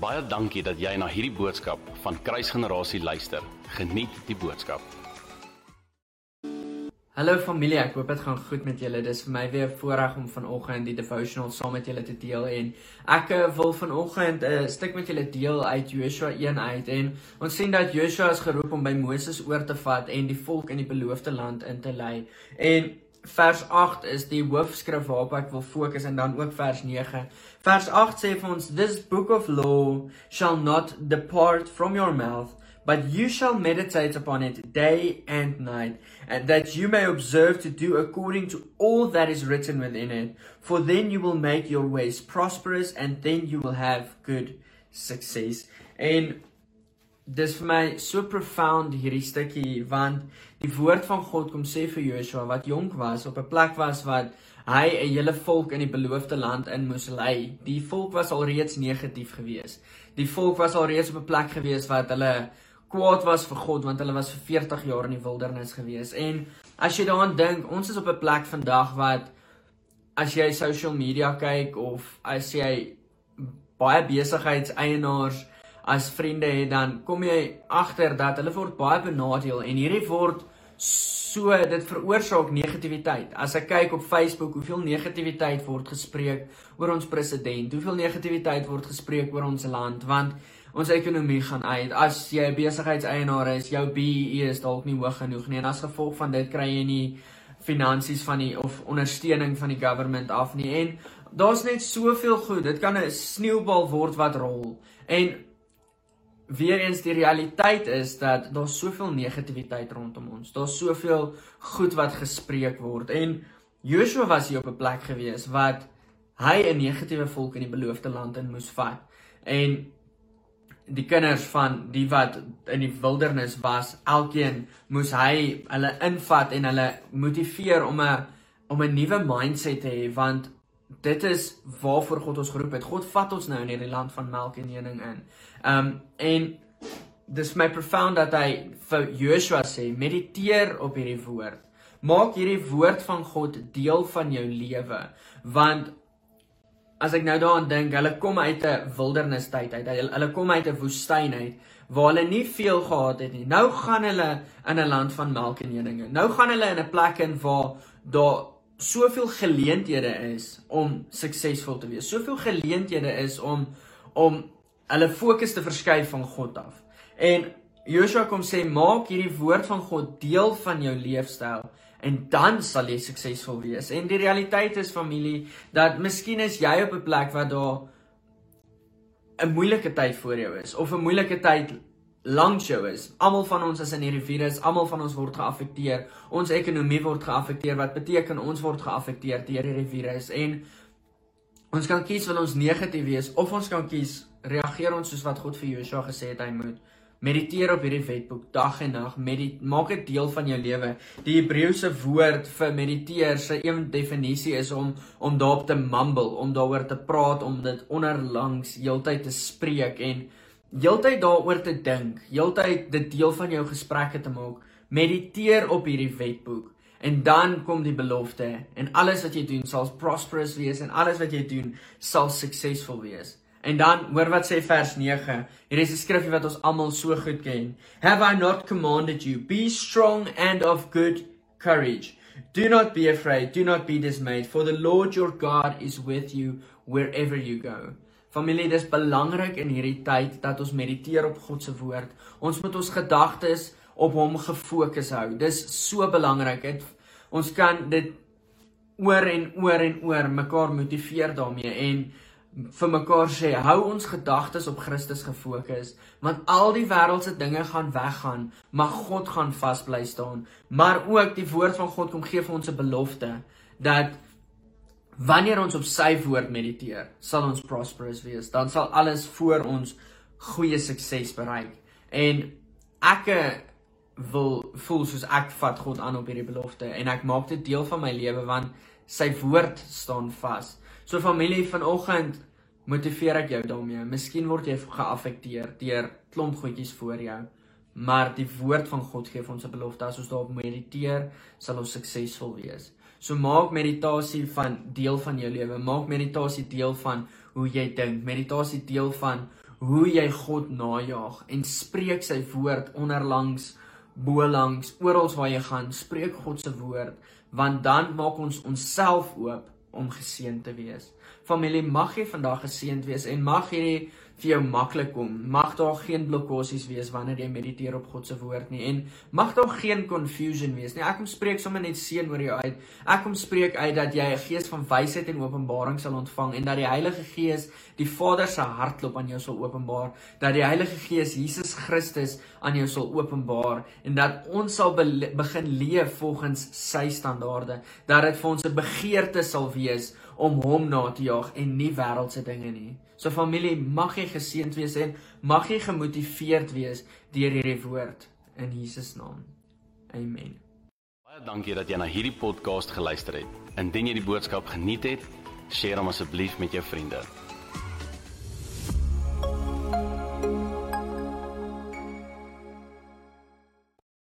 Baie dankie dat jy na hierdie boodskap van Kruisgenerasie luister. Geniet die boodskap. Hallo familie, ek hoop dit gaan goed met julle. Dis vir my weer 'n voorreg om vanoggend die devotional saam met julle te deel en ek eh, wil vanoggend 'n stuk met julle deel uit Joshua 1 uit en ons sien dat Joshua is geroep om by Moses oor te vat en die volk in die beloofde land in te lei. En vers 8 is die hoofskrif waarop ek wil fokus en dan ook vers 9. Vers 8 sê vir ons this book of law shall not depart from your mouth but you shall meditate upon it day and night and that you may observe to do according to all that is written within it for then you will make your ways prosperous and then you will have good success. En dis vir my so profound hierdie stukkie want die woord van God kom sê vir Joshua wat jonk was op 'n plek was wat hy 'n hele volk in die beloofde land in moes lei. Die volk was alreeds negatief geweest. Die volk was alreeds op 'n plek geweest wat hulle kwaad was vir God want hulle was vir 40 jaar in die wildernis geweest. En as jy daaraan dink, ons is op 'n plek vandag wat as jy social media kyk of as jy baie besigheidseienaars as vriende het dan kom jy agter dat hulle word baie benadeel en hierdie word so dit veroorsaak negativiteit. As ek kyk op Facebook hoeveel negativiteit word gespreek oor ons president, hoeveel negativiteit word gespreek oor ons land want ons ekonomie gaan uit. As jy 'n besigheidseienaar is, jou BEE is dalk nie hoog genoeg nie en as gevolg van dit kry jy nie finansies van die of ondersteuning van die government af nie. En daar's net soveel goed. Dit kan 'n sneeubal word wat rol. En weer eens die realiteit is dat daar soveel negativiteit rondom ons. Daar's soveel goed wat gespreek word en Joshua was hier op 'n plek gewees wat hy 'n negatiewe volk in die beloofde land in moes vat. En die kinders van die wat in die wildernis was, elkeen moes hy hulle invat en hulle motiveer om 'n om 'n nuwe mindset te hê want dit is waarvoor God ons geroep het. God vat ons nou in hierdie land van melk en honing in. Um en dis my profound dat hy vir Joshua sê, mediteer op hierdie woord. Maak hierdie woord van God deel van jou lewe, want as ek nou daaraan dink, hulle kom uit 'n wildernis tyd uit. Hulle, hulle kom uit 'n woestyn uit waar hulle nie veel gehad het nie. Nou gaan hulle in 'n land van melk en honing. Nou gaan hulle in 'n plek in waar daar soveel geleenthede is om suksesvol te wees. Soveel geleenthede is om om hulle fokus te verskuif van God af. En Joshua kom sê maak hierdie woord van God deel van jou leefstyl en dan sal jy suksesvol wees. En die realiteit is familie dat miskien is jy op 'n plek waar daar 'n moeilike tyd voor jou is of 'n moeilike tyd langs jou is. Almal van ons is in hierdie virus, almal van ons word geaffekteer. Ons ekonomie word geaffekteer wat beteken ons word geaffekteer deur hierdie virus en ons kan kies wil ons negatief wees of ons kan kies reageer ons soos wat God vir Joshua gesê het hy moet. Mediteer op hierdie wetboek dag en nag. Maak dit deel van jou lewe. Die Hebreëse woord vir mediteer se een definisie is om om daarop te mumble, om daaroor te praat, om dit onderlangs heeltyd te spreek en heeltyd daaroor te dink, heeltyd dit deel van jou gesprekke te maak, mediteer op hierdie wetboek en dan kom die belofte en alles wat jy doen sal prosperous wees en alles wat jy doen sal suksesvol wees. En dan hoor wat sê vers 9. Hier is 'n skrifgie wat ons almal so goed ken. Have I not commanded you be strong and of good courage? Do not be afraid, do not be dismayed, for the Lord your God is with you wherever you go. Familie, dis belangrik in hierdie tyd dat ons mediteer op God se woord. Ons moet ons gedagtes op hom gefokus hou. Dis so belangrik. Het, ons kan dit oor en oor en oor mekaar motiveer daarmee en vir mekaar sê hou ons gedagtes op Christus gefokus want al die wêreldse dinge gaan weggaan maar God gaan vas bly staan maar ook die woord van God kom gee vir ons 'n belofte dat Wanneer ons op sy woord mediteer, sal ons prosperous wees. Dan sal alles voor ons goeie sukses bereik. En ek wil voel soos ek vat God aan op hierdie belofte en ek maak dit deel van my lewe want sy woord staan vas. So familie vanoggend motiveer ek jou daarmee. Miskien word jy geaffekteer deur klomp goedjies voor jou, maar die woord van God gee vir ons 'n belofte as ons daarop mediteer, sal ons suksesvol wees. So maak meditasie van deel van jou lewe. Maak meditasie deel van hoe jy dink. Meditasie deel van hoe jy God najag en spreek sy woord onderlangs bo langs oral waar jy gaan spreek God se woord want dan maak ons onsself oop om geseën te wees. Familie, mag jy vandag geseënd wees en mag hierdie vir jou maklik kom. Mag daar geen blokkades wees wanneer jy mediteer op God se woord nie en mag daar geen confusion wees nie. Ek kom spreek sommer net seën oor jou uit. Ek kom spreek uit dat jy 'n gees van wysheid en openbaring sal ontvang en dat die Heilige Gees die Vader se hartklop aan jou sal openbaar, dat die Heilige Gees Jesus Christus aan jou sal openbaar en dat ons sal be begin leef volgens sy standaarde, dat dit vir ons 'n begeerte sal wees om hom na te jaag en nie wêreldse dinge nie. So familie, mag jy geseënd wees en mag jy gemotiveerd wees deur hierdie woord in Jesus naam. Amen. Baie dankie dat jy na hierdie podcast geluister het. Indien jy die boodskap geniet het, deel hom asseblief met jou vriende.